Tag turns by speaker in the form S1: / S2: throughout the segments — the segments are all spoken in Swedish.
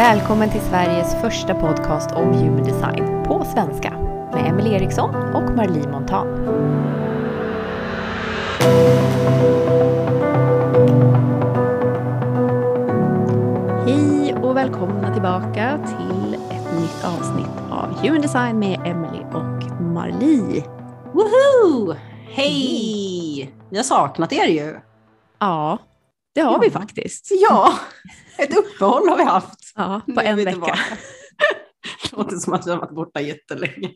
S1: Välkommen till Sveriges första podcast om human design på svenska med Emelie Eriksson och Marlie Montan. Hej och välkomna tillbaka till ett nytt avsnitt av Human Design med Emelie och Marlie.
S2: Woho! Hej! Vi har saknat er ju.
S1: Ja, det har
S2: Ja.
S1: vi faktiskt.
S2: Ja, ett uppehåll har vi haft.
S1: Ja, på en vecka.
S2: Det låter som att vi har varit borta jättelänge.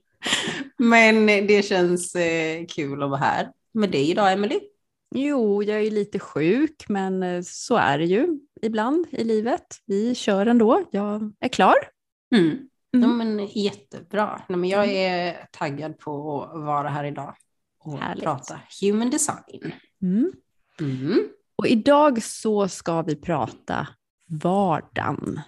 S2: Men det känns eh, kul att vara här med dig idag, Emily.
S1: Jo, jag är lite sjuk, men eh, så är det ju ibland i livet. Vi kör ändå. Jag är klar.
S2: Mm. Ja,
S1: Mm.
S2: men jättebra. Nej, men jag är taggad på att vara här idag och
S1: Härligt.
S2: prata human design.
S1: Mm.
S2: Mm.
S1: Och idag så ska vi prata vardagen.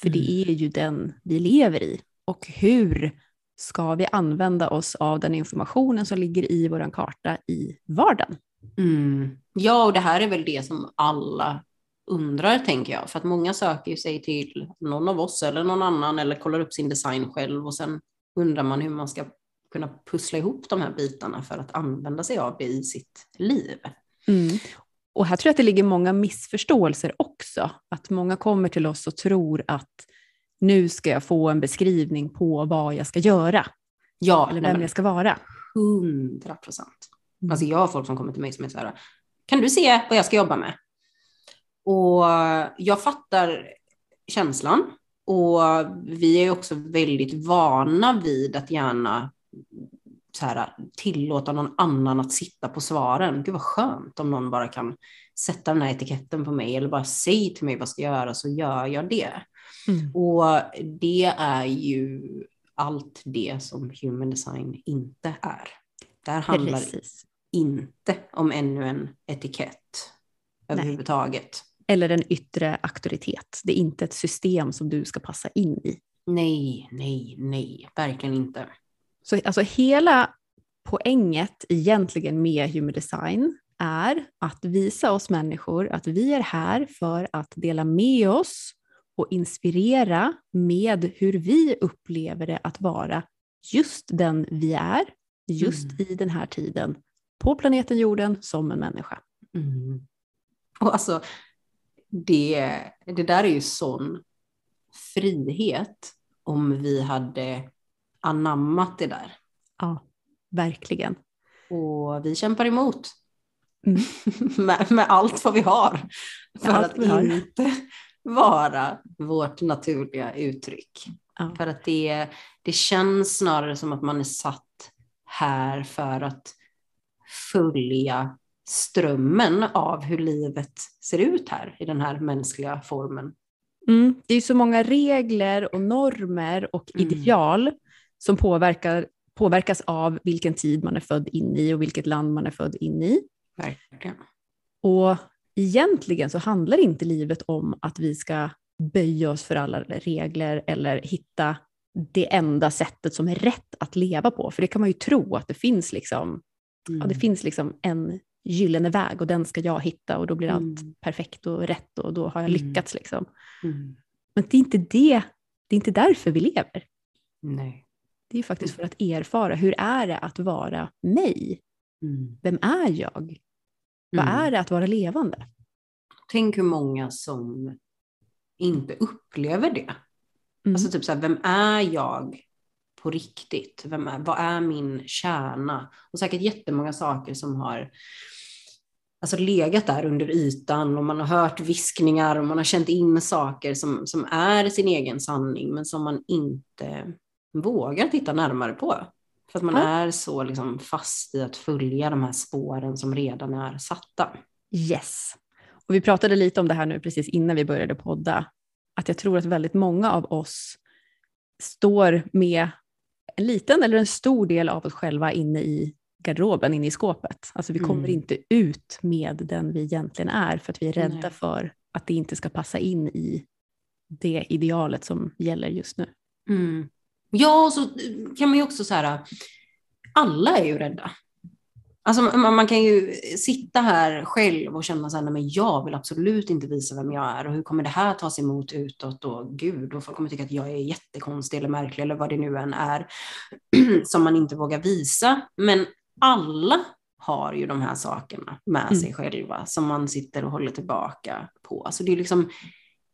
S1: För det är ju den vi lever i. Och hur ska vi använda oss av den informationen som ligger i vår karta i vardagen?
S2: Mm. Ja, och det här är väl det som alla undrar, tänker jag. För att många söker ju sig till någon av oss eller någon annan eller kollar upp sin design själv och sen undrar man hur man ska kunna pussla ihop de här bitarna för att använda sig av det i sitt liv.
S1: Och här tror jag att det ligger många missförståelser också. Att många kommer till oss och tror att nu ska jag få en beskrivning på vad jag ska göra.
S2: Ja,
S1: Eller vem jag ska vara.
S2: hundra procent.
S1: Mm.
S2: Alltså jag har folk som kommer till mig som är så här, kan du se vad jag ska jobba med? Och jag fattar känslan. Och vi är också väldigt vana vid att gärna så här, tillåta någon annan att sitta på svaren. Gud vad skönt om någon bara kan sätta den här etiketten på mig eller bara säg till mig vad jag ska göra så gör jag det.
S1: Mm.
S2: Och det är ju allt det som human design inte är. Där handlar
S1: Precis.
S2: inte om ännu en etikett överhuvudtaget.
S1: Eller en yttre auktoritet. Det är inte ett system som du ska passa in i.
S2: Nej, nej, nej, verkligen inte.
S1: Så alltså hela poänget egentligen med human design är att visa oss människor att vi är här för att dela med oss och inspirera med hur vi upplever det att vara just den vi är, just i den här tiden, på planeten jorden som en människa.
S2: Mm. Och alltså, det, det där är ju sån frihet om vi hade anammat det där.
S1: Ja, verkligen.
S2: Och vi kämpar emot.
S1: Mm.
S2: med, med allt vad vi har. För
S1: allt
S2: att
S1: har.
S2: inte vara vårt naturliga uttryck.
S1: Ja.
S2: För att det, det känns snarare som att man är satt här för att följa strömmen av hur livet ser ut här i den här mänskliga formen.
S1: Mm. Det är så många regler och normer och
S2: Mm.
S1: ideal som påverkar, påverkas av vilken tid man är född in i och vilket land man är född in i.
S2: Verkligen.
S1: Och egentligen så handlar inte livet om att vi ska böja oss för alla regler eller hitta det enda sättet som är rätt att leva på. För det kan man ju tro att det finns liksom,
S2: Mm.
S1: ja, det finns liksom en gyllene väg och den ska jag hitta och då blir allt
S2: Mm.
S1: perfekt och rätt och då har jag
S2: Mm.
S1: lyckats. Liksom.
S2: Mm.
S1: Men det är inte det, det är inte därför vi lever.
S2: Nej.
S1: Det är faktiskt för att erfara, hur är det att vara mig?
S2: Mm.
S1: Vem är jag? Vad
S2: Mm.
S1: är det att vara levande?
S2: Tänk hur många som inte upplever det.
S1: Mm.
S2: Alltså typ så här, vem är jag på riktigt? Vem är, vad är min kärna? Och säkert jättemånga saker som har alltså legat där under ytan och man har hört viskningar och man har känt in saker som, som är sin egen sanning men som man inte vågar titta närmare på. För att man
S1: Ja.
S2: är så liksom fast i att följa de här spåren som redan är satta.
S1: Yes. Och vi pratade lite om det här nu precis innan vi började podda. Att jag tror att väldigt många av oss står med en liten eller en stor del av oss själva inne i garderoben, inne i skåpet. Alltså vi kommer
S2: Mm.
S1: inte ut med den vi egentligen är för att vi är rädda
S2: Nej.
S1: för att det inte ska passa in i det idealet som gäller just nu.
S2: Mm. Ja, och så kan man ju också så här, alla är ju rädda. Alltså, man, man, kan ju sitta här själv och känna så här, men jag vill absolut inte visa vem jag är och hur kommer det här tas emot utåt och gud, och folk kommer tycka att jag är jättekonstig eller märklig eller vad det nu än är som man inte vågar visa. Men alla har ju de här sakerna med mm. sig själva som man sitter och håller tillbaka på. Alltså det är liksom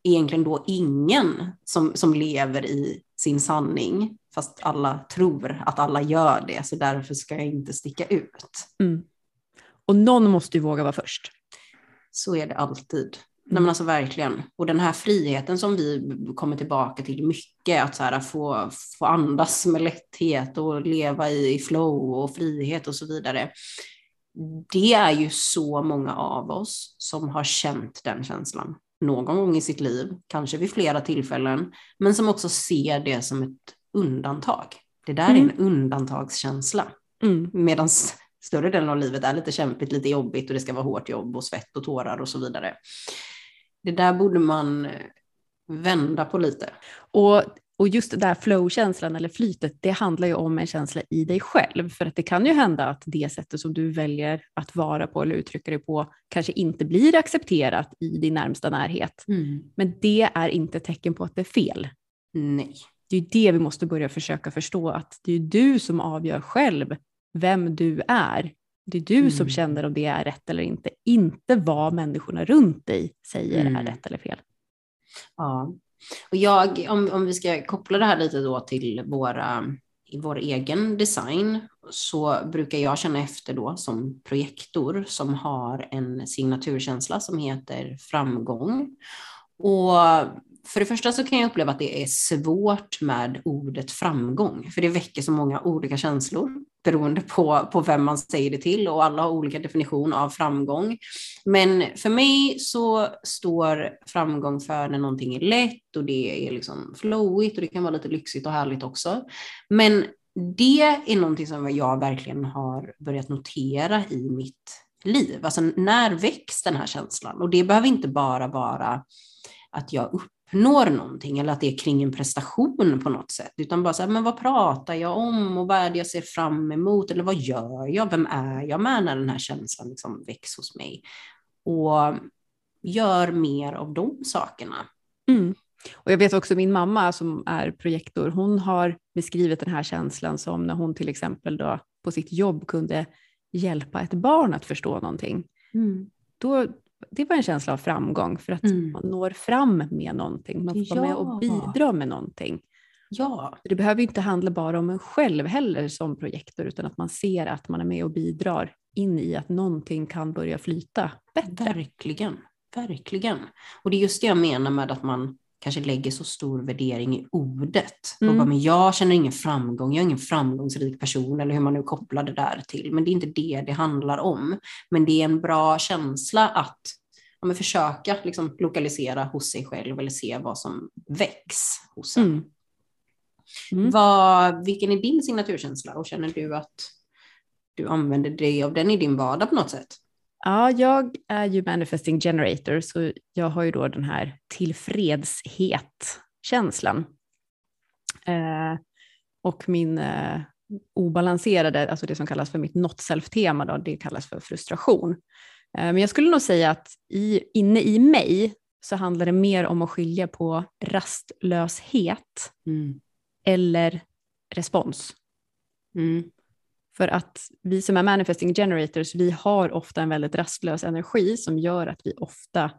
S2: egentligen då ingen som, som lever i sin sanning, fast alla tror att alla gör det, så därför ska jag inte sticka ut.
S1: Mm. Och någon måste ju våga vara först.
S2: Så är det alltid. Mm. Nej, men alltså verkligen. Och den här friheten som vi kommer tillbaka till mycket, att så här, få, få andas med lätthet och leva i, i flow och frihet och så vidare. Det är ju så många av oss som har känt den känslan någon gång i sitt liv, kanske vid flera tillfällen, men som också ser det som ett undantag. Det där mm. är en undantagskänsla. Mm. Medan större delen av livet är lite kämpigt, lite jobbigt och det ska vara hårt jobb och svett och tårar och så vidare. Det där borde man vända på lite.
S1: Och och just det där flow-känslan eller flytet, det handlar ju om en känsla i dig själv. För att det kan ju hända att det sättet som du väljer att vara på eller uttrycka dig på kanske inte blir accepterat i din närmsta närhet. Mm. Men det är inte tecken på att det är fel.
S2: Nej.
S1: Det är det vi måste börja försöka förstå, att det är du som avgör själv vem du är. Det är du mm. som känner om det är rätt eller inte, inte vad människorna runt dig säger mm. är rätt eller fel.
S2: Ja, och jag, om, om vi ska koppla det här lite då till våra, i vår egen design så brukar jag känna efter då som projektor som har en signaturkänsla som heter framgång. Och för det första så kan jag uppleva att det är svårt med ordet framgång, för det väcker så många olika känslor beroende på, på vem man säger det till och alla har olika definition av framgång. Men för mig så står framgång för när någonting är lätt och det är liksom flowigt och det kan vara lite lyxigt och härligt också. Men det är någonting som jag verkligen har börjat notera i mitt liv. Alltså när väcks den här känslan? Och det behöver inte bara vara att jag uppnår någonting eller att det är kring en prestation på något sätt, utan bara så här, men vad pratar jag om och vad är det jag ser fram emot eller vad gör jag, vem är jag med när den här känslan liksom väcks hos mig och gör mer av de sakerna.
S1: Mm. Och jag vet också min mamma som är projektor, hon har beskrivit den här känslan som när hon till exempel då på sitt jobb kunde hjälpa ett barn att förstå någonting. Mm. Då det var en känsla av framgång för att mm. man når fram med någonting, man får ja. med och bidra med någonting.
S2: Ja.
S1: Det behöver inte handla bara om en själv heller som projektor, utan att man ser att man är med och bidrar in i att någonting kan börja flyta bättre.
S2: Verkligen, verkligen. Och det är just det jag menar med att man kanske lägger så stor värdering i ordet. Mm. Och bara, men jag känner ingen framgång, jag är ingen framgångsrik person eller hur man nu kopplar det där till. Men det är inte det det handlar om. Men det är en bra känsla att ja, men försöka liksom, lokalisera hos sig själv eller se vad som väcks hos en. Mm. Mm. Vad, vilken är din signaturkänsla och känner du att du använder dig av den i din vardag på något sätt?
S1: Ja, jag är ju manifesting generator, så jag har ju då den här tillfredshet-känslan. Eh, och min eh, obalanserade, alltså det som kallas för mitt not self-tema, då, det kallas för frustration. Eh, men jag skulle nog säga att i, inne i mig så handlar det mer om att skilja på rastlöshet mm. eller respons. Mm. För att vi som är manifesting generators, vi har ofta en väldigt rastlös energi som gör att vi ofta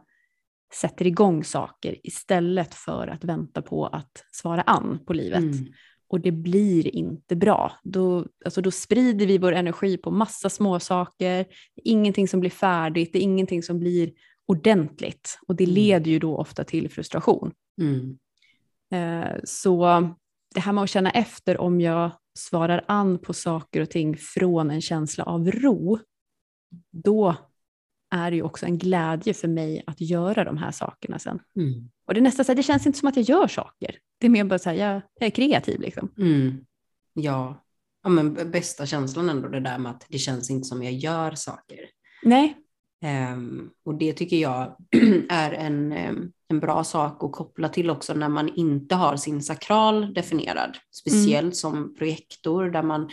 S1: sätter igång saker istället för att vänta på att svara an på livet. Mm. Och det blir inte bra. Då, alltså då sprider vi vår energi på massa små saker. ingenting som blir färdigt, det är ingenting som blir ordentligt. Och det mm. leder ju då ofta till frustration. Mm. Eh, så det här med att känna efter om jag svarar an på saker och ting från en känsla av ro, då är det ju också en glädje för mig att göra de här sakerna sen. Mm. Och det är nästan så här, det känns inte som att jag gör saker. Det är mer bara så här, jag, jag är kreativ liksom.
S2: Mm. Ja. ja, men bästa känslan ändå det där med att det känns inte som jag gör saker.
S1: Nej.
S2: Um, och det tycker jag är en, en bra sak att koppla till också när man inte har sin sakral definierad. Speciellt mm. som projektor där man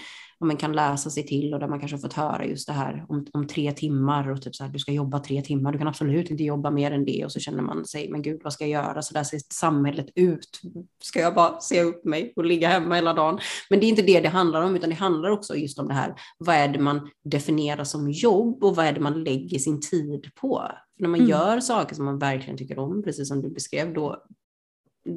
S2: man kan läsa sig till och där man kanske fått höra just det här om, om tre timmar och typ så här, du ska jobba tre timmar, du kan absolut inte jobba mer än det och så känner man sig, men gud vad ska jag göra, så där ser samhället ut, ska jag bara se upp mig och ligga hemma hela dagen? Men det är inte det det handlar om, utan det handlar också just om det här, vad är det man definierar som jobb och vad är det man lägger sin tid på? För när man mm. gör saker som man verkligen tycker om, precis som du beskrev, då,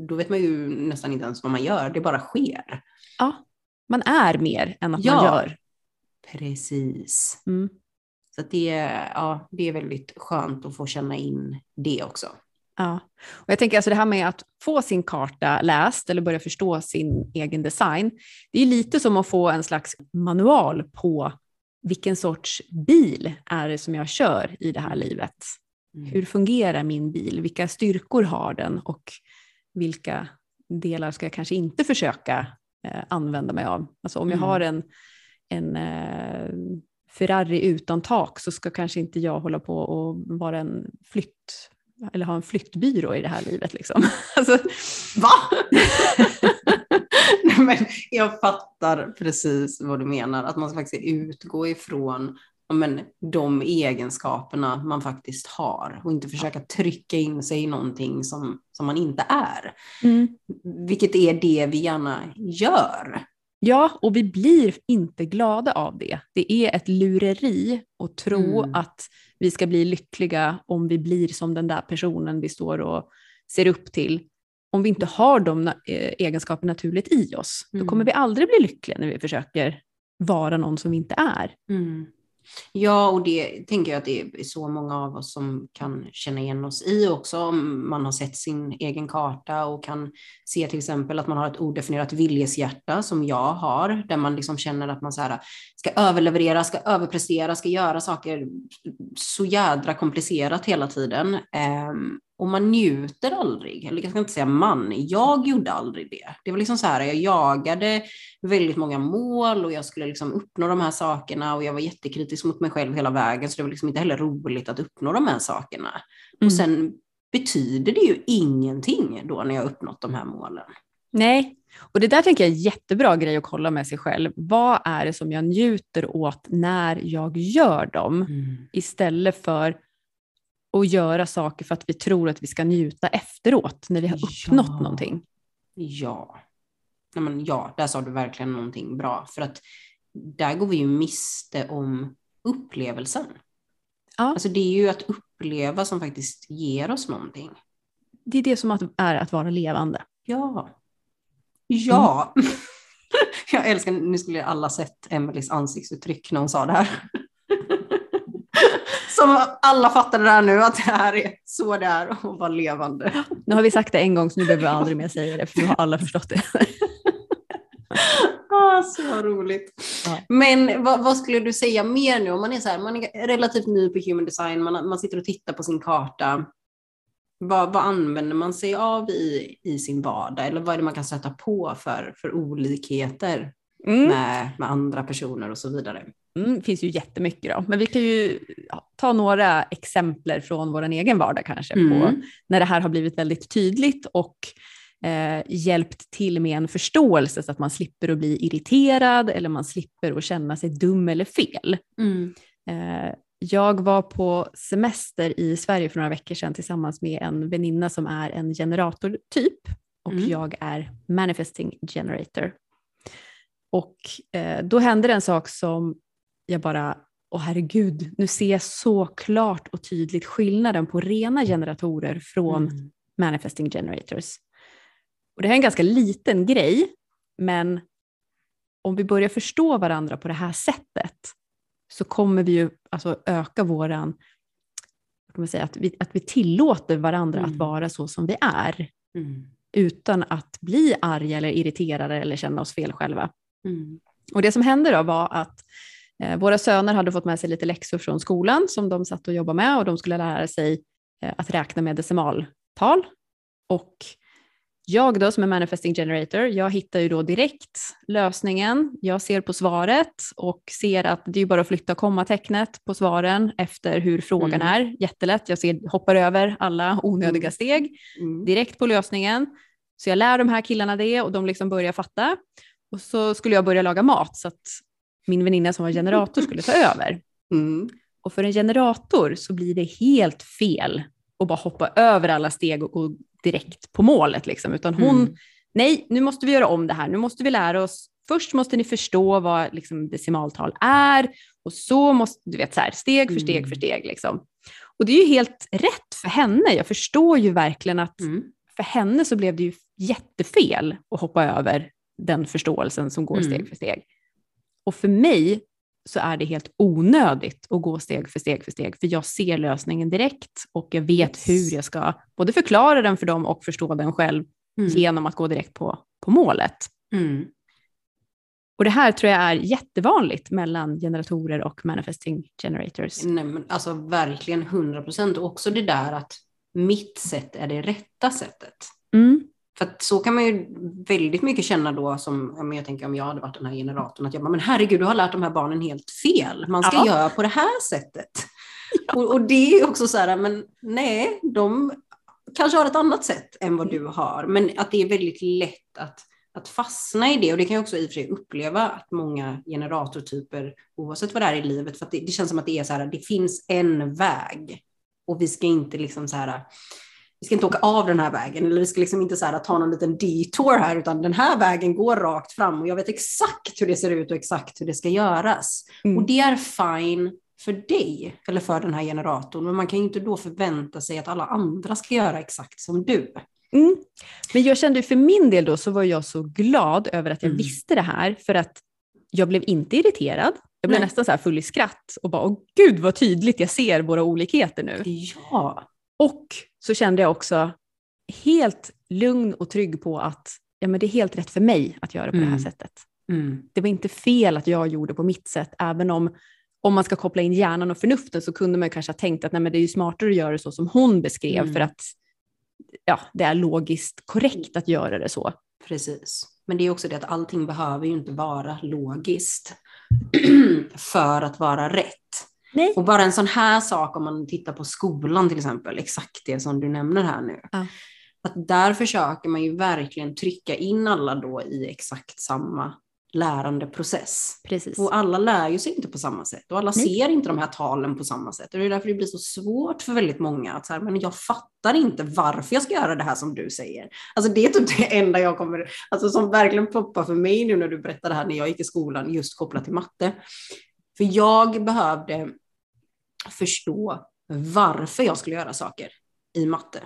S2: då vet man ju nästan inte ens vad man gör, det bara sker.
S1: Ja, man är mer än att ja, man gör.
S2: Precis. Mm. Så det, ja, det är väldigt skönt att få känna in det också.
S1: Ja, och jag tänker alltså det här med att få sin karta läst eller börja förstå sin egen design. Det är lite som att få en slags manual på vilken sorts bil är det som jag kör i det här livet. Mm. Hur fungerar min bil? Vilka styrkor har den och vilka delar ska jag kanske inte försöka eh, använda mig av? Alltså om jag mm. har en, en eh, Ferrari utan tak så ska kanske inte jag hålla på och vara en flytt eller ha en flyttbyrå i det här livet. Liksom. Alltså,
S2: Va? men jag fattar precis vad du menar, att man ska faktiskt utgå ifrån men, de egenskaperna man faktiskt har och inte försöka trycka in sig i någonting som, som man inte är. Mm. Vilket är det vi gärna gör.
S1: Ja, och vi blir inte glada av det. Det är ett lureri att tro mm. att vi ska bli lyckliga om vi blir som den där personen vi står och ser upp till. Om vi inte har de eh, egenskaperna naturligt i oss, mm. då kommer vi aldrig bli lyckliga när vi försöker vara någon som vi inte är.
S2: Mm. Ja, och det tänker jag att det är så många av oss som kan känna igen oss i också om man har sett sin egen karta och kan se till exempel att man har ett odefinierat viljeshjärta som jag har, där man liksom känner att man så här, ska överleverera, ska överprestera, ska göra saker så jädra komplicerat hela tiden. Ehm, och man njuter aldrig, eller jag ska inte säga man, jag gjorde aldrig det. Det var liksom så här, jag jagade väldigt många mål och jag skulle liksom uppnå de här sakerna och jag var jättekritisk mot mig själv hela vägen, så det var liksom inte heller roligt att uppnå de här sakerna. Mm. Och sen betyder det ju ingenting då när jag uppnått de här målen.
S1: Nej, och det där tänker jag är en jättebra grej att kolla med sig själv. Vad är det som jag njuter åt när jag gör dem? Mm. Istället för att göra saker för att vi tror att vi ska njuta efteråt när vi har uppnått ja. någonting.
S2: Ja. Ja, men ja, där sa du verkligen någonting bra. För att där går vi ju miste om upplevelsen. Ja. Alltså det är ju att uppleva som faktiskt ger oss någonting.
S1: Det är det som är att vara levande.
S2: Ja. Ja. Mm. Jag älskar, nu skulle alla sett Emelies ansiktsuttryck när hon sa det här. Som alla fattar det där nu, att det här är så det är att vara levande.
S1: Nu har vi sagt det en gång så nu behöver vi aldrig mer säga det för nu har alla förstått det.
S2: ah, så roligt. Ja. Men vad, vad, skulle du säga mer nu om man är så här, man är relativt ny på human design, man, man sitter och tittar på sin karta. Vad, vad använder man sig av i, i sin vardag eller vad är det man kan sätta på för, för olikheter mm. med, med andra personer och så vidare?
S1: Mm, finns ju jättemycket då, men vi kan ju ta några exempel från vår egen vardag kanske mm. på när det här har blivit väldigt tydligt och eh, hjälpt till med en förståelse så att man slipper att bli irriterad eller man slipper att känna sig dum eller fel. Mm. Eh, jag var på semester i Sverige för några veckor sedan tillsammans med en väninna som är en generatortyp och mm. jag är manifesting generator. Och eh, då hände det en sak som jag bara, åh herregud, nu ser jag så klart och tydligt skillnaden på rena generatorer från mm. manifesting generators. Och det här är en ganska liten grej, men om vi börjar förstå varandra på det här sättet så kommer vi ju alltså öka våran, kan man säga, att vi, att vi tillåter varandra mm. att vara så som vi är. Mm. Utan att bli arga eller irriterade eller känna oss fel själva. Mm. Och det som hände då var att våra söner hade fått med sig lite läxor från skolan som de satt och jobbade med och de skulle lära sig eh, att räkna med decimaltal. Och jag då som är manifesting generator, jag hittar ju då direkt lösningen. Jag ser på svaret och ser att det är bara att flytta kommatecknet på svaren efter hur frågan mm. är. Jättelätt, jag ser, hoppar över alla onödiga mm. steg mm. direkt på lösningen. Så jag lär de här killarna det och de liksom börjar fatta. Och så skulle jag börja laga mat så att min väninna som var generator skulle ta över.
S2: Mm.
S1: Och för en generator så blir det helt fel att bara hoppa över alla steg och gå direkt på målet. Liksom. Utan hon,
S2: Mm.
S1: nej, nu måste vi göra om det här. Nu måste vi lära oss. Först måste ni förstå vad liksom, decimaltal är och så måste, du vet, så här, steg för steg
S2: Mm.
S1: för steg. Liksom. Och det är ju helt rätt för henne. Jag förstår ju verkligen att
S2: Mm.
S1: för henne så blev det ju jättefel att hoppa över den förståelsen som går
S2: Mm.
S1: steg för steg. Och för mig så är det helt onödigt att gå steg för steg för steg, för jag ser lösningen direkt och jag vet hur jag ska både förklara den för dem och förstå den själv
S2: Mm.
S1: genom att gå direkt på, på målet.
S2: Mm.
S1: Och det här tror jag är jättevanligt mellan generatorer och manifesting generators.
S2: Nej, men alltså verkligen 100 procent. Och också det där att mitt sätt är det rätta sättet.
S1: Mm.
S2: För så kan man ju väldigt mycket känna då som, ja, jag tänker om jag hade varit den här generatorn, att jag bara, men herregud, du har lärt de här barnen helt fel. Man ska
S1: Ja.
S2: göra på det här sättet. Och, och det är ju också så här, men nej, de kanske har ett annat sätt än vad du har. Men att det är väldigt lätt att, att fastna i det. Och det kan jag också i och för sig uppleva att många generatortyper, oavsett vad det är i livet, för det, det känns som att det är så här, det finns en väg. Och vi ska inte liksom så här, vi ska inte åka av den här vägen eller vi ska liksom inte så här, ta någon liten detour här utan den här vägen går rakt fram och jag vet exakt hur det ser ut och exakt hur det ska göras.
S1: Mm.
S2: Och det är fine för dig eller för den här generatorn men man kan ju inte då förvänta sig att alla andra ska göra exakt som du.
S1: Mm. Men jag kände för min del då så var jag så glad över att jag
S2: Mm.
S1: visste det här för att jag blev inte irriterad. Jag blev
S2: Nej.
S1: nästan så här full i skratt och bara, åh gud vad tydligt jag ser våra olikheter nu.
S2: Ja.
S1: Och så kände jag också helt lugn och trygg på att ja, men det är helt rätt för mig att göra på det här
S2: Mm.
S1: sättet.
S2: Mm.
S1: Det var inte fel att jag gjorde på mitt sätt, även om om man ska koppla in hjärnan och förnuften så kunde man kanske ha tänkt att nej, men det är ju smartare att göra det så som hon beskrev
S2: Mm.
S1: för att ja, det är logiskt korrekt att göra det så.
S2: Precis. Men det är också det att allting behöver ju inte vara logiskt för att vara rätt.
S1: Nej.
S2: Och bara en sån här sak om man tittar på skolan till exempel, exakt det som du nämner här nu.
S1: Ja.
S2: Att där försöker man ju verkligen trycka in alla då i exakt samma lärandeprocess.
S1: Precis.
S2: Och alla lär ju sig inte på samma sätt och alla
S1: Nej.
S2: ser inte de här talen på samma sätt. Och det är därför det blir så svårt för väldigt många att så här, men jag fattar inte varför jag ska göra det här som du säger. Alltså det är typ det enda jag kommer, alltså som verkligen poppar för mig nu när du berättar det här när jag gick i skolan just kopplat till matte. För jag behövde förstå varför jag skulle göra saker i matte.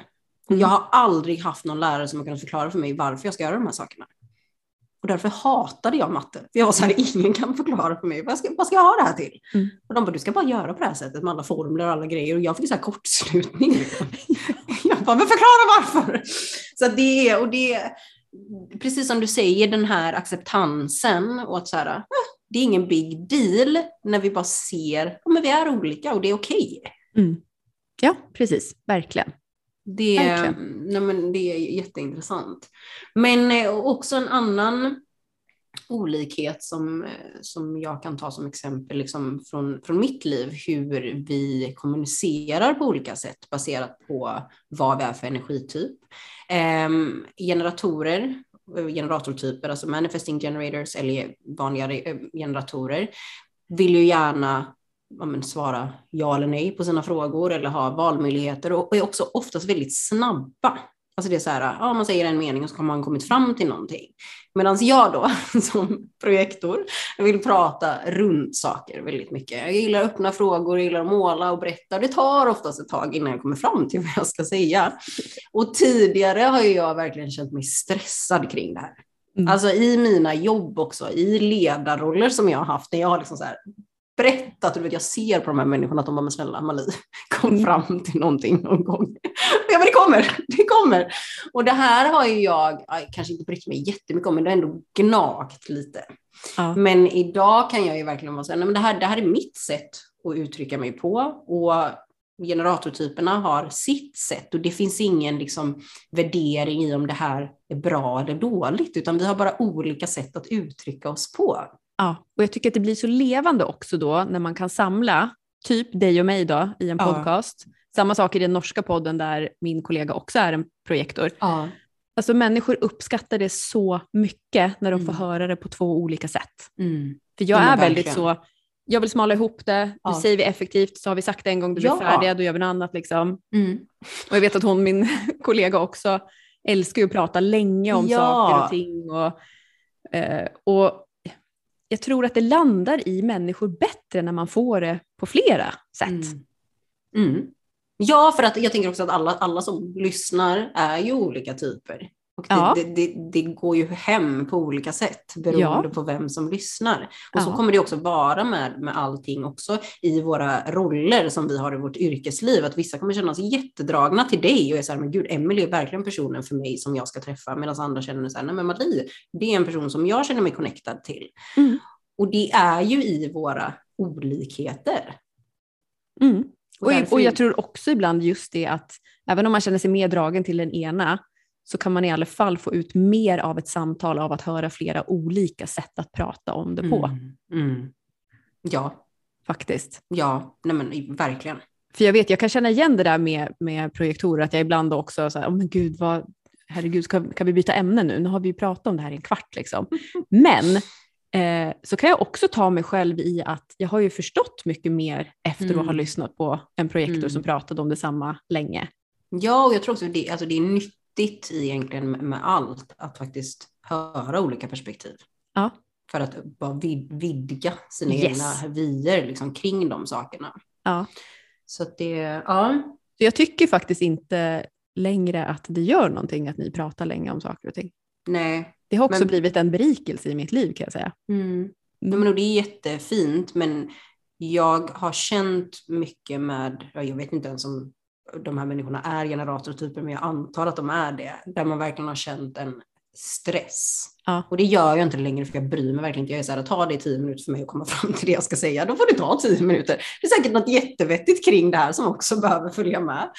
S1: Mm.
S2: jag har aldrig haft någon lärare som har kunnat förklara för mig varför jag ska göra de här sakerna. Och därför hatade jag matte. För jag var så här, ingen kan förklara för mig, vad ska, vad ska jag ha det här till?
S1: Mm.
S2: Och de bara, du ska bara göra på det här sättet med alla formler och alla grejer. Och jag fick så här kortslutning. jag bara, men förklara varför! Så det och det är, precis som du säger, den här acceptansen och att så här, "Ah, det är ingen big deal när vi bara ser, ja men vi är olika och det är okej.
S1: Mm. Ja, precis. Verkligen.
S2: Det, är-
S1: Verkligen.
S2: nej men det är jätteintressant. Men eh, också en annan olikhet som, eh, som jag kan ta som exempel liksom från, från mitt liv, hur vi kommunicerar på olika sätt baserat på vad vi är för energityp. Ehm, generatorer, eh, generatortyper, alltså manifesting generators eller vanliga eh, generatorer, vill ju gärna ja, men, svara ja eller nej på sina frågor eller ha valmöjligheter och är också oftast väldigt snabba. Alltså det är så här, ja, man säger en mening och så har man kommit fram till någonting. Medan jag då som projektor vill prata runt saker väldigt mycket. Jag gillar öppna frågor, jag gillar att måla och berätta. Det tar oftast ett tag innan jag kommer fram till vad jag ska säga. Och tidigare har jag verkligen känt mig stressad kring det här.
S1: Mm.
S2: Alltså i mina jobb också, i ledarroller som jag har haft, när jag har liksom så här berättat, du vet, jag ser på de här människorna att de bara, men snälla Amalie, kom
S1: Mm.
S2: fram till någonting någon gång. Ja men det kommer, det kommer. Och det här har ju jag, ja, kanske inte brytt mig jättemycket om, men det har ändå gnagt lite.
S1: Ja.
S2: Men idag kan jag ju verkligen vara så här, nej men det här, det här är mitt sätt att uttrycka mig på. Och generatortyperna har sitt sätt och det finns ingen liksom värdering i om det här är bra eller dåligt, utan vi har bara olika sätt att uttrycka oss på.
S1: Ja, och jag tycker att det blir så levande också då när man kan samla typ dig och mig då i en
S2: Ja.
S1: podcast. Samma sak i den norska podden där min kollega också är en projektor.
S2: Ja.
S1: Alltså människor uppskattar det så mycket när de får
S2: Mm.
S1: höra det på två olika sätt. För jag är väldigt
S2: verkligen.
S1: så, jag vill smala ihop det, nu
S2: Ja.
S1: säger vi effektivt, så har vi sagt det en gång, då är vi
S2: Ja.
S1: färdiga, då gör vi något annat liksom.
S2: Mm.
S1: Och jag vet att hon, min kollega också, älskar ju att prata länge om
S2: Ja.
S1: saker och ting. Och, eh, och jag tror att det landar i människor bättre när man får det på flera sätt.
S2: Mm. Mm. Ja, för att jag tänker också att alla, alla som lyssnar är ju olika typer. Och det,
S1: Ja.
S2: det, det, det går ju hem på olika sätt beroende
S1: Ja.
S2: på vem som lyssnar. Och så
S1: Ja.
S2: kommer det också vara med, med allting också i våra roller som vi har i vårt yrkesliv. Att vissa kommer känna sig jättedragna till dig och är så här, men gud, Emelie är verkligen personen för mig som jag ska träffa. Medan andra känner så här, nej men Marie, det är en person som jag känner mig connectad till.
S1: Mm.
S2: Och det är ju i våra olikheter.
S1: Mm. Och,
S2: därför-
S1: och jag tror också ibland just det att även om man känner sig mer dragen till den ena så kan man i alla fall få ut mer av ett samtal av att höra flera olika sätt att prata om det på.
S2: Mm. Mm. Ja,
S1: Faktiskt.
S2: ja, nej men verkligen.
S1: För jag vet, jag kan känna igen det där med, med projektorer, att jag ibland också så här, oh men gud, vad, herregud, ska, kan vi byta ämne nu? Nu har vi ju pratat om det här i en kvart liksom. Men eh, så kan jag också ta mig själv i att jag har ju förstått mycket mer efter att ha
S2: Mm.
S1: lyssnat på en projektor
S2: Mm.
S1: som pratade om detsamma länge.
S2: Ja, och jag tror också det, alltså det är nyttigt egentligen med, allt, att faktiskt höra olika perspektiv.
S1: Ja.
S2: För att bara vid, vidga sina
S1: Yes.
S2: egna vyer liksom, kring de sakerna.
S1: Ja.
S2: Så det, ja.
S1: Jag tycker faktiskt inte längre att det gör någonting att ni pratar länge om saker och ting.
S2: Nej.
S1: Det har också
S2: Men-
S1: blivit en berikelse i mitt liv kan jag säga.
S2: Mm. Nej, men och det är jättefint, men jag har känt mycket med, ja, jag vet inte ens om de här människorna är generatortyper, men jag antar att de är det, där man verkligen har känt en stress.
S1: Ja.
S2: Och det gör jag inte längre för jag bryr mig verkligen inte. Jag är så här, ta det tio minuter för mig att komma fram till det jag ska säga. Då får det ta tio minuter. Det är säkert något jättevettigt kring det här som också behöver följa med.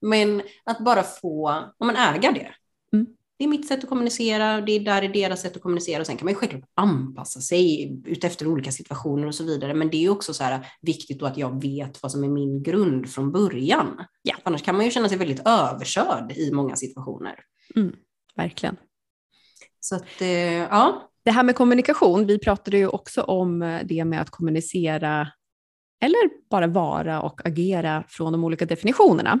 S2: Men att bara få, om man äger det.
S1: Mm.
S2: Det är mitt sätt att kommunicera, det är där är deras sätt att kommunicera och sen kan man ju självklart anpassa sig utefter olika situationer och så vidare. Men det är ju också så här viktigt då att jag vet vad som är min grund från början.
S1: Ja.
S2: Annars kan man ju känna sig väldigt överkörd i många situationer.
S1: Verkligen.
S2: Så att, eh, ja.
S1: Det här med kommunikation, vi pratade ju också om eh, det med att kommunicera eller bara vara och agera från de olika definitionerna.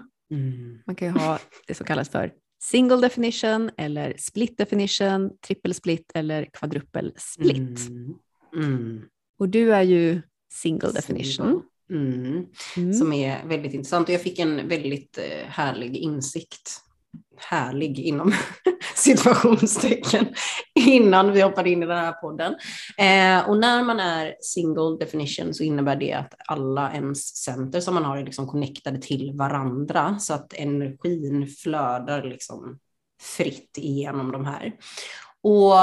S1: Man kan ju ha det som kallas för single definition eller split definition, triple split eller quadruple split.
S2: Mm. Mm.
S1: Och du är ju single definition.
S2: Mm.
S1: Mm.
S2: Som är väldigt intressant och jag fick en väldigt eh, härlig insikt. Härlig inom situationstecken innan vi hoppade in i den här podden. Eh, och när man är single definition så innebär det att alla ens center som man har är liksom connectade till varandra så att energin flödar liksom fritt igenom de här. Och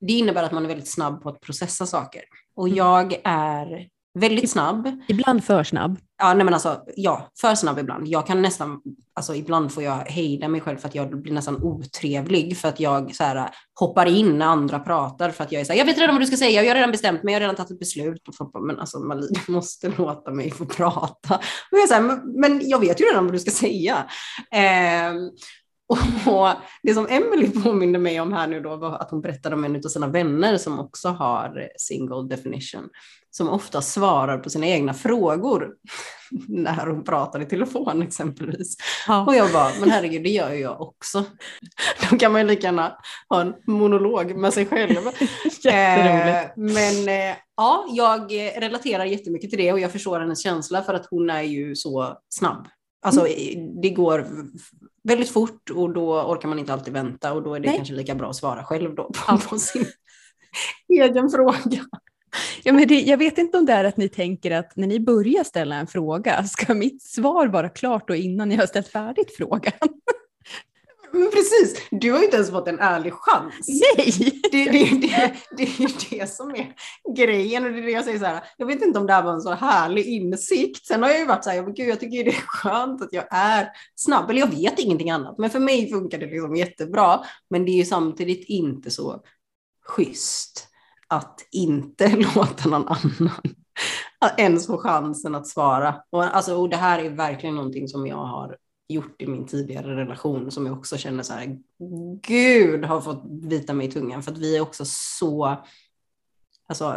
S2: det innebär att man är väldigt snabb på att processa saker. Och
S1: Mm.
S2: jag är väldigt snabb.
S1: Ibland för snabb.
S2: Ja, nej men alltså, ja, för snabb ibland. Jag kan nästan, alltså ibland får jag hejda mig själv för att jag blir nästan otrevlig för att jag så här, hoppar in när andra pratar för att jag är så här, jag vet redan vad du ska säga, jag har redan bestämt mig, jag har redan tagit ett beslut. Men alltså Malie, du måste låta mig få prata. Och jag är så här, men, jag vet ju redan vad du ska säga. Ehm, och det som Emily påminde mig om här nu då var att hon berättade om en av sina vänner som också har single definition, som ofta svarar på sina egna frågor när hon pratar i telefon exempelvis.
S1: Ja.
S2: Och jag bara, men herregud, det gör ju jag också. Då kan man ju lika gärna ha en monolog med sig själv. Eh, men eh, ja, jag relaterar jättemycket till det och jag förstår hennes känsla för att hon är ju så snabb. Alltså det går väldigt fort och då orkar man inte alltid vänta och då är det
S1: Nej.
S2: kanske lika bra att svara själv då på, på sin egen fråga.
S1: Ja, men det, jag vet inte om det är att ni tänker att när ni börjar ställa en fråga, ska mitt svar vara klart då innan ni har ställt färdigt frågan?
S2: Men precis, du har ju inte ens fått en ärlig chans.
S1: Nej!
S2: Det, det, det, det är ju det som är grejen och det är det jag säger så här. Jag vet inte om det här var en så härlig insikt. Sen har jag ju varit så här, jag, gud, jag tycker det är skönt att jag är snabb. Eller jag vet ingenting annat, men för mig funkar det liksom jättebra. Men det är ju samtidigt inte så schysst att inte låta någon annan ens få chansen att svara. Och, alltså, och det här är verkligen någonting som jag har gjort i min tidigare relation som jag också känner så här, gud har fått vita mig i tungan för att vi är också så, alltså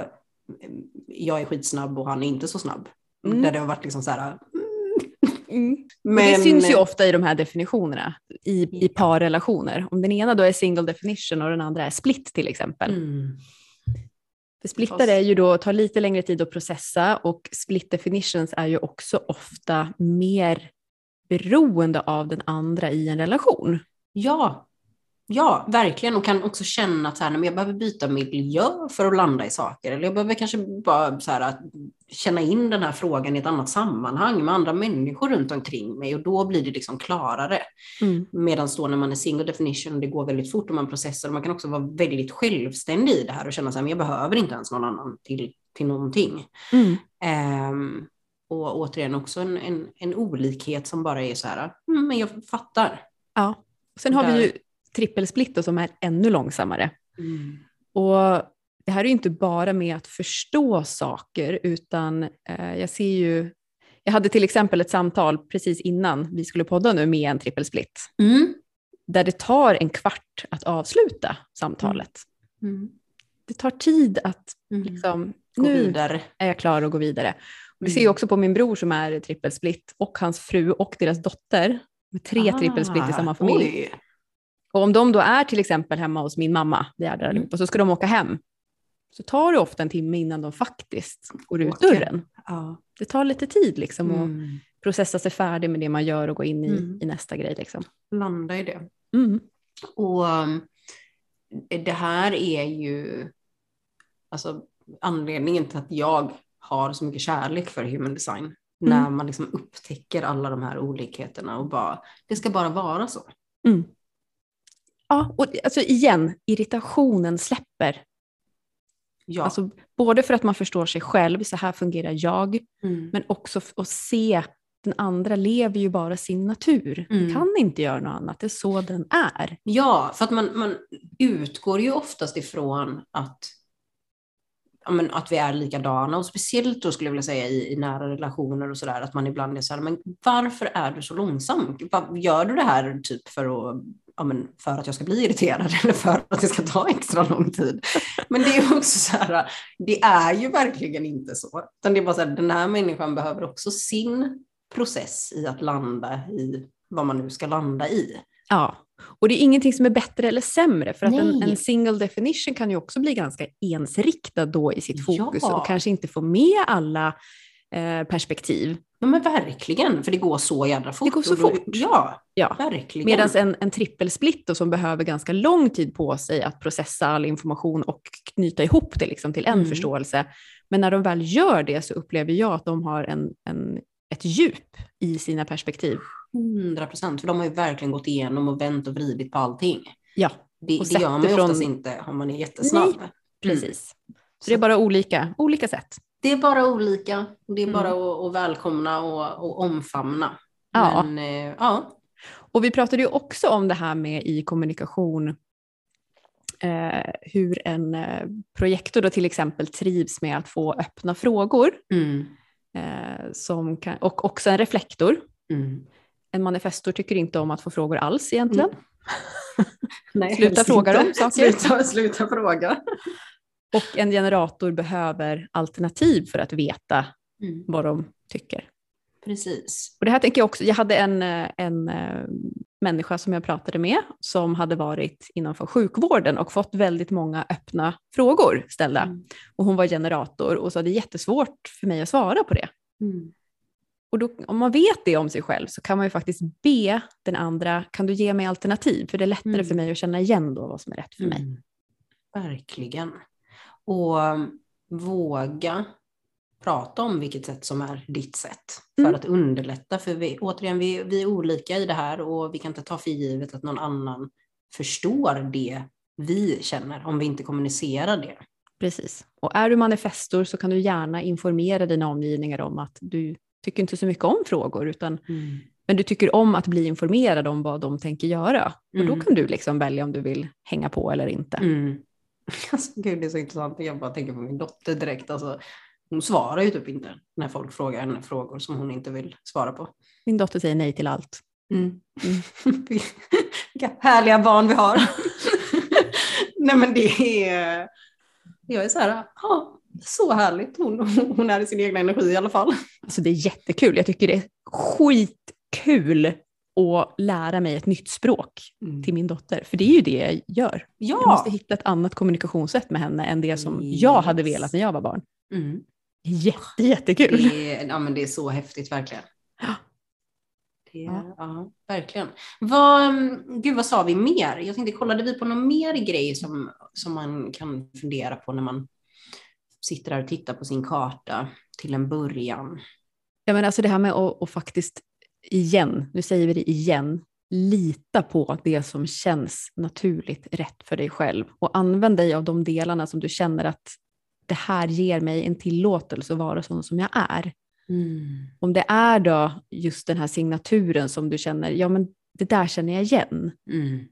S2: jag är skitsnabb och han är inte så snabb.
S1: Mm.
S2: Där det har varit liksom så här,
S1: Mm.
S2: men
S1: Men, det syns ju ofta i de här definitionerna i, i parrelationer. Om den ena då är single definition och den andra är split till exempel.
S2: Mm.
S1: För splittare
S2: Fast-
S1: är ju då, tar lite längre tid att processa och split definitions är ju också ofta mer beroende av den andra i en relation.
S2: Ja, ja, verkligen. Och kan också känna att så här, men jag behöver byta miljö för att landa i saker. Eller jag behöver kanske bara så här, att känna in den här frågan i ett annat sammanhang med andra människor runt omkring mig. Och då blir det liksom klarare. Medan då när man är single definition, det går väldigt fort och man processar. Och man kan också vara väldigt självständig i det här och känna men jag behöver inte ens någon annan till, till någonting.
S1: Mm.
S2: Ehm, och återigen också en, en, en olikhet som bara är så här, mm, men jag fattar.
S1: Ja. Sen har vi
S2: Där-
S1: ju trippelsplit då, som är ännu långsammare. Och det här är inte bara med att förstå saker, utan eh, jag ser ju... Jag hade till exempel ett samtal precis innan vi skulle podda nu med en trippelsplit,
S2: Mm.
S1: där det tar en kvart att avsluta samtalet.
S2: Mm.
S1: Det tar tid att
S2: Mm.
S1: liksom,
S2: Gå
S1: nu
S2: vidare.
S1: är jag klar att gå vidare. Och det
S2: Mm.
S1: ser jag också på min bror som är trippelsplit och hans fru och deras dotter. Med tre
S2: Ah,
S1: trippelsplit i samma familj.
S2: oj.
S1: Och om de då är till exempel hemma hos min mamma, det är där
S2: Mm.
S1: allihopa, så ska de åka hem. Så tar det ofta en timme innan de faktiskt går ut
S2: Åker.
S1: dörren.
S2: Ja.
S1: Det tar lite tid liksom att
S2: Mm.
S1: processa sig färdig med det man gör och gå in i,
S2: Mm.
S1: i nästa grej. Liksom.
S2: Landa i det.
S1: Mm.
S2: Och um, det här är ju alltså, anledningen till att jag har så mycket kärlek för human design. När man liksom upptäcker alla de här olikheterna och bara, det ska bara vara så.
S1: Mm. Ja, och alltså igen, irritationen släpper.
S2: Ja.
S1: Alltså, både för att man förstår sig själv, så här fungerar jag,
S2: mm.
S1: men också att se den andra lever ju bara sin natur.
S2: Mm.
S1: kan inte göra något annat, det är så den är.
S2: Ja, för att man, man utgår ju oftast ifrån att, ja, men att vi är likadana och speciellt då skulle jag vilja säga i, i nära relationer och sådär att man ibland är så här, men varför är du så långsam? Gör du det här typ för att Ja, men för att jag ska bli irriterad eller för att det ska ta extra lång tid. Men det är ju också så här, det är ju verkligen inte så. Utan det är bara så här, den här människan behöver också sin process i att landa i vad man nu ska landa i.
S1: Ja, och det är ingenting som är bättre eller sämre, för att en, en single definition kan ju också bli ganska ensriktad då i sitt fokus
S2: Ja.
S1: och kanske inte få med alla eh, perspektiv.
S2: Ja men verkligen, för det går så jädra fort.
S1: Det går så fort.
S2: Ja,
S1: Ja.
S2: verkligen.
S1: Medan en, en trippelsplit då, som behöver ganska lång tid på sig att processa all information och knyta ihop det liksom till en
S2: Mm.
S1: förståelse. Men när de väl gör det så upplever jag att de har en, en, ett djup i sina perspektiv.
S2: 100 procent, för de har ju verkligen gått igenom och vänt och vridit på allting.
S1: Ja,
S2: Det,
S1: Och
S2: det gör man ju
S1: ifrån-
S2: oftast inte om man är jättesnabb.
S1: Nej,
S2: Mm.
S1: precis. Så det är bara olika, olika sätt.
S2: Det är bara olika, det är
S1: Mm.
S2: bara att, att välkomna och, och omfamna.
S1: Ja.
S2: Men eh, ja,
S1: Och vi pratade ju också om det här med i kommunikation, eh, hur en eh, projektor då till exempel trivs med att få öppna frågor,
S2: mm.
S1: Eh, som kan, och också en reflektor.
S2: Mm.
S1: En manifestor tycker inte om att få frågor alls egentligen.
S2: Nej,
S1: Sluta fråga dem saker.
S2: Sluta, sluta fråga.
S1: Och en generator behöver alternativ för att veta
S2: Mm.
S1: vad de tycker.
S2: Precis.
S1: Och det här tänker jag också, jag hade en, eh, en eh, människa som jag pratade med som hade varit innanför sjukvården och fått väldigt många öppna frågor ställda.
S2: Mm.
S1: Och hon var generator och sa det är jättesvårt för mig att svara på det.
S2: Mm.
S1: Och då, om man vet det om sig själv så kan man ju faktiskt be den andra, kan du ge mig alternativ? För det är lättare
S2: Mm.
S1: för mig att känna igen då vad som är rätt för mig.
S2: Mm. Verkligen. Och um, våga prata om vilket sätt som är ditt sätt. För
S1: Mm.
S2: att underlätta. För vi, återigen, vi, vi är olika i det här och vi kan inte ta för givet att någon annan förstår det vi känner om vi inte kommunicerar det.
S1: Precis. Och är du manifestor så kan du gärna informera dina omgivningar om att du tycker inte så mycket om frågor, utan, men du tycker om att bli informerad om vad de tänker göra. Och då
S2: Mm.
S1: kan du liksom välja om du vill hänga på eller inte.
S2: Mm. Alltså, gud, det är så intressant. Jag bara tänker på min dotter direkt. Alltså, hon svarar ju typ inte när folk frågar henne frågor som hon inte vill svara på.
S1: Min dotter säger nej till allt.
S2: Mm. Vilka härliga barn vi har. Nej men det är, jag är så här, ja, Så härligt. Hon, hon är i sin egna energi i alla fall.
S1: Alltså det är jättekul. Jag tycker det är skitkul att lära mig ett nytt språk
S2: Mm.
S1: till min dotter. För det är ju det jag gör. Jag
S2: Ja.
S1: måste hitta ett annat kommunikationssätt med henne än det som jag hade
S2: Yes.
S1: velat när jag var barn.
S2: Mm.
S1: Jätte, jättekul.
S2: Det, är, ja, men det är så häftigt verkligen.
S1: Ja.
S2: Det,
S1: Ja.
S2: ja. verkligen. Vad, mm, gud, vad sa vi mer? Jag tänkte, kollade vi på någon mer grej som, som man kan fundera på när man sitter där och tittar på sin karta till en början?
S1: Ja, men alltså det här med att, att faktiskt igen, nu säger vi det igen, lita på det som känns naturligt rätt för dig själv och använd dig av de delarna som du känner att det här ger mig en tillåtelse att vara sån som jag är. Om det är då just den här signaturen som du känner, ja men det där känner jag igen.
S2: Mm.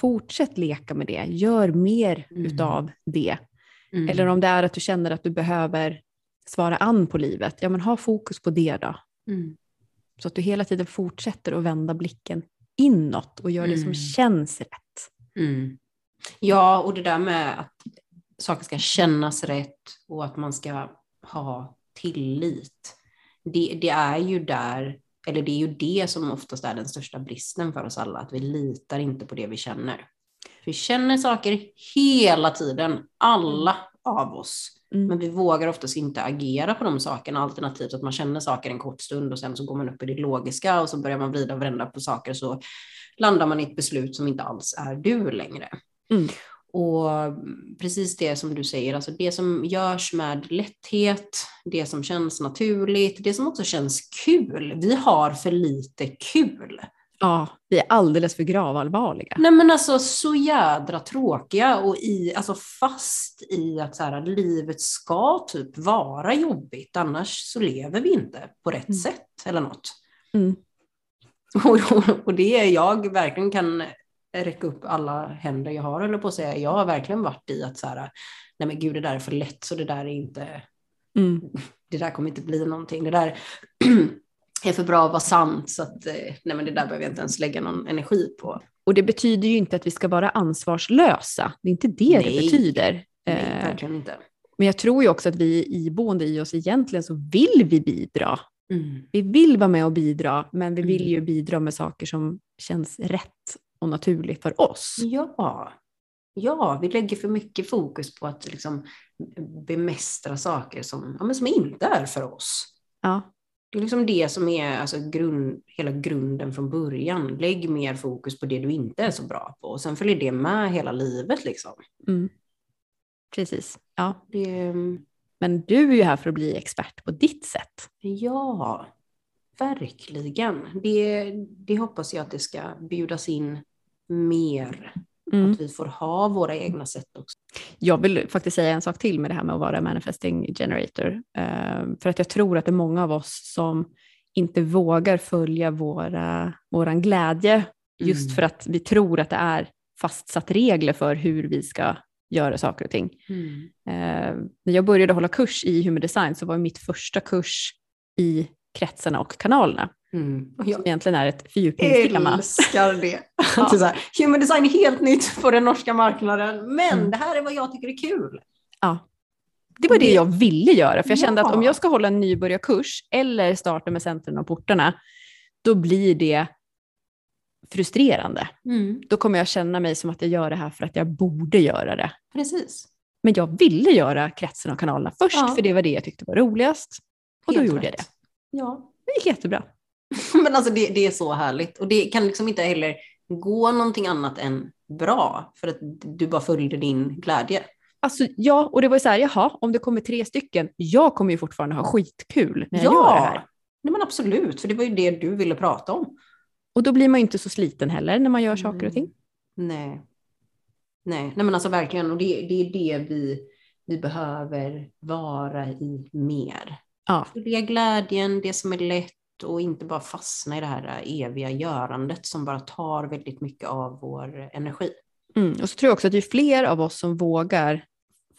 S1: Fortsätt leka med det, gör mer
S2: Mm.
S1: utav det.
S2: Mm.
S1: Eller om det är att du känner att du behöver svara an på livet, ja men ha fokus på det då.
S2: Mm.
S1: Så att du hela tiden fortsätter att vända blicken inåt och gör det som
S2: Mm.
S1: känns rätt.
S2: Mm. Ja, och det där med att saker ska kännas rätt och att man ska ha tillit. Det, det är ju där, eller det är ju det som oftast är den största bristen för oss alla, att vi litar inte på det vi känner. Vi känner saker hela tiden, alla av oss.
S1: Mm.
S2: Men vi vågar oftast inte agera på de sakerna, alternativt att man känner saker en kort stund och sen så går man upp i det logiska och så börjar man vrida och vända på saker så landar man i ett beslut som inte alls är du längre.
S1: Mm.
S2: Och precis det som du säger, alltså det som görs med lätthet, det som känns naturligt, det som också känns kul. Vi har för lite kul.
S1: Ja, vi är alldeles för gravallvarliga.
S2: Nej men alltså så jädra tråkiga och i, alltså fast i att så här, livet ska typ vara jobbigt, annars så lever vi inte på rätt
S1: Mm.
S2: sätt eller något.
S1: Mm.
S2: Och, och, och det är jag verkligen kan räcka upp alla händer jag har, eller på att säga. Jag har verkligen varit i att så här, nej men gud det där är för lätt så det där är inte,
S1: Mm.
S2: det där kommer inte bli någonting. Det där är för bra att vara sant så att eh, nej men det där behöver jag inte ens lägga någon energi på.
S1: Och det betyder ju inte att vi ska vara ansvarslösa. Det är inte det det
S2: Nej.
S1: betyder.
S2: Nej,
S1: Eh,
S2: verkligen inte.
S1: Men jag tror ju också att vi iboende i oss egentligen så vill vi bidra.
S2: Mm.
S1: Vi vill vara med och bidra, men vi vill
S2: Mm.
S1: ju bidra med saker som känns rätt och naturligt för oss.
S2: Ja. ja, vi lägger för mycket fokus på att liksom bemästra saker som, ja, men som inte är för oss.
S1: Ja,
S2: Det är liksom det som är alltså grund, hela grunden från början. Lägg mer fokus på det du inte är så bra på och sen följer det med hela livet. Liksom.
S1: mm. precis. Ja.
S2: Det,
S1: Men du är ju här för att bli expert på ditt sätt.
S2: ja, verkligen. Det, det hoppas jag att det ska bjudas in mer.
S1: Mm.
S2: Att vi får ha våra egna sätt också.
S1: Jag vill faktiskt säga en sak till med det här med att vara manifesting generator. Eh, för att jag tror att det är många av oss som inte vågar följa våra, våran glädje just
S2: Mm.
S1: för att vi tror att det är fastsatt regler för hur vi ska göra saker och ting. Eh, när jag började hålla kurs i human design så var mitt första kurs i kretsarna och kanalerna.
S2: Mm. Och
S1: Som
S2: jag
S1: egentligen är ett fördjupningstema.
S2: älskar det.
S1: Ja.
S2: Så här, human design är helt nytt på den norska marknaden, men
S1: Mm.
S2: det här är vad jag tycker är kul.
S1: Ja. Det var det
S2: Det-
S1: jag ville göra, för jag kände att
S2: Ja.
S1: om jag ska hålla en nybörjarkurs eller starta med centren och portarna, då blir det frustrerande. Då kommer jag känna mig som att jag gör det här för att jag borde göra det.
S2: Precis.
S1: Men jag ville göra kretsen och kanalerna först,
S2: Ja.
S1: för det var det jag tyckte var roligast. Och då
S2: Helt
S1: gjorde jag
S2: rätt.
S1: det.
S2: Ja.
S1: Det gick jättebra.
S2: Men alltså det, det är så härligt. Och det kan liksom inte heller gå någonting annat än bra, för att du bara följde din glädje.
S1: Alltså, ja, och det var ju så här, jaha, om det kommer tre stycken, jag kommer ju fortfarande ha skitkul när jag gör det här.
S2: Nej, men absolut, för det var ju det du ville prata om.
S1: Och då blir man ju inte så sliten heller när man gör saker och ting.
S2: Nej. Nej, Nej men alltså verkligen. Och det, det är det vi, vi behöver vara i mer.
S1: Ja.
S2: Följa glädjen, det som är lätt och inte bara fastna i det här eviga görandet som bara tar väldigt mycket av vår energi.
S1: Mm. Och så tror jag också att ju fler av oss som vågar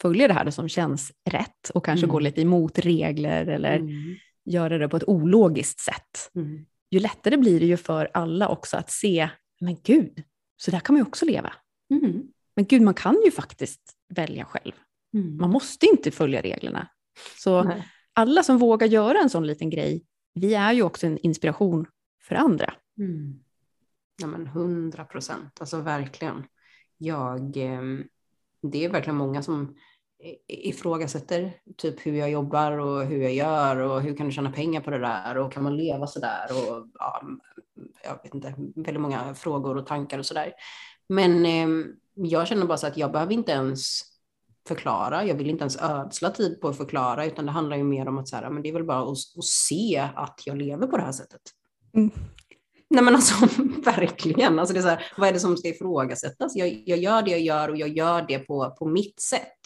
S1: följa det här som känns rätt och kanske
S2: Mm.
S1: gå lite emot regler eller
S2: Mm.
S1: göra det på ett ologiskt sätt,
S2: Mm.
S1: ju lättare blir det ju för alla också att se, men gud, så där kan man ju också leva.
S2: Mm.
S1: Men gud, man kan ju faktiskt välja själv.
S2: Mm.
S1: Man måste inte följa reglerna. Så
S2: Nej
S1: alla som vågar göra en sån liten grej, vi är ju också en inspiration för andra.
S2: Mm. Ja men hundra procent, alltså verkligen. Jag, ehm, det är verkligen många som ifrågasätter typ hur jag jobbar och hur jag gör och hur kan du tjäna pengar på det där och kan man leva så där och ja, jag vet inte, väldigt många frågor och tankar och så där. Men ehm, jag känner bara så att jag behöver inte ens förklara, jag vill inte ens ödsla tid på att förklara utan det handlar ju mer om att så här, men det är väl bara att, att se att jag lever på det här sättet.
S1: Mm.
S2: Nej men alltså verkligen, alltså det är så här, vad är det som ska ifrågasättas? Jag, jag gör det jag gör och jag gör det på, på mitt sätt.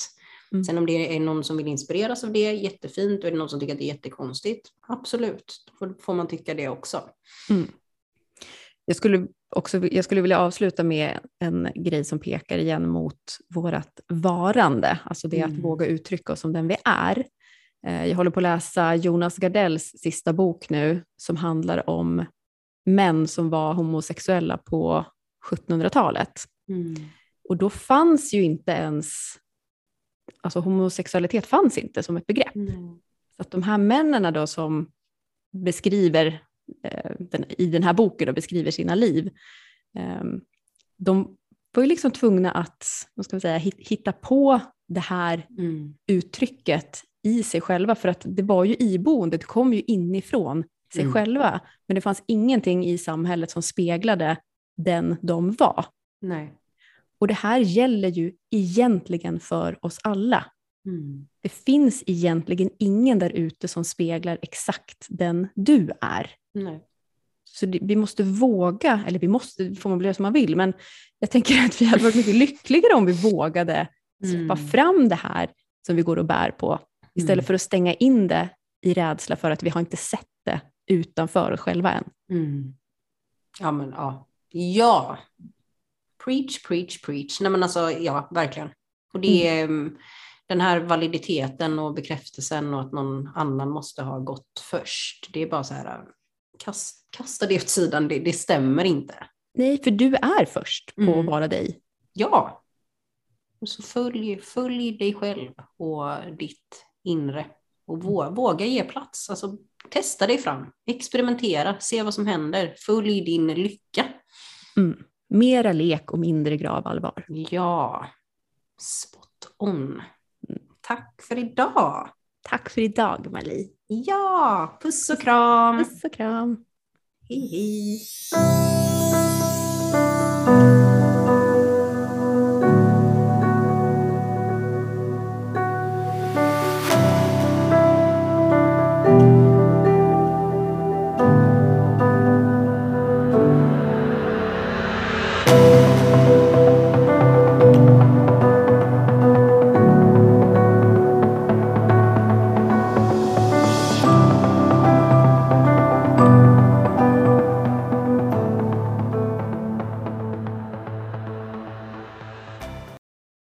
S1: Mm.
S2: Sen om det är någon som vill inspireras av det, jättefint, och är det någon som tycker att det är jättekonstigt, absolut, då får, får man tycka det också.
S1: Jag skulle, också, jag skulle vilja avsluta med en grej som pekar igen mot vårt varande, alltså det att
S2: Mm.
S1: våga uttrycka oss som den vi är. Eh, Jag håller på att läsa Jonas Gardells sista bok nu som handlar om män som var homosexuella på 1700-talet. Och då fanns ju inte ens, alltså homosexualitet fanns inte som ett begrepp. Så att de här männen då som beskriver, den, i den här boken och beskriver sina liv, eh, de var ju liksom tvungna att vad ska man säga, hit- hitta på det här
S2: Mm.
S1: uttrycket i sig själva, för att det var ju iboende, det kom ju inifrån sig
S2: Mm.
S1: själva, men det fanns ingenting i samhället som speglade den de var.
S2: Nej.
S1: Och det här gäller ju egentligen för oss alla.
S2: Mm.
S1: Det finns egentligen ingen där ute som speglar exakt den du är.
S2: Nej.
S1: Så det, vi måste våga, eller vi måste, får man bli som man vill, men jag tänker att vi hade varit mycket lyckligare om vi vågade släppa
S2: Mm.
S1: fram det här som vi går och bär på, istället
S2: Mm.
S1: för att stänga in det i rädsla för att vi har inte sett det utanför oss själva än.
S2: Mm. Ja, men ja. Ja. Preach, preach, preach. Nej, men alltså, ja, verkligen. Och det är mm. den här validiteten och bekräftelsen och att någon annan måste ha gått först. Det är bara så här, kast, kasta det åt sidan, det, det stämmer inte.
S1: Nej, för du är först på
S2: Mm.
S1: att vara dig.
S2: Ja. Och så följ, följ dig själv och ditt inre. Och våga, våga ge plats. Alltså, testa dig fram. Experimentera. Se vad som händer. Följ din lycka.
S1: Mm. Mera lek och mindre gravallvar.
S2: Ja. Spot on. Tack för idag.
S1: Tack för idag, Marie.
S2: Ja, puss och kram.
S1: Puss och kram.
S2: Hej hej.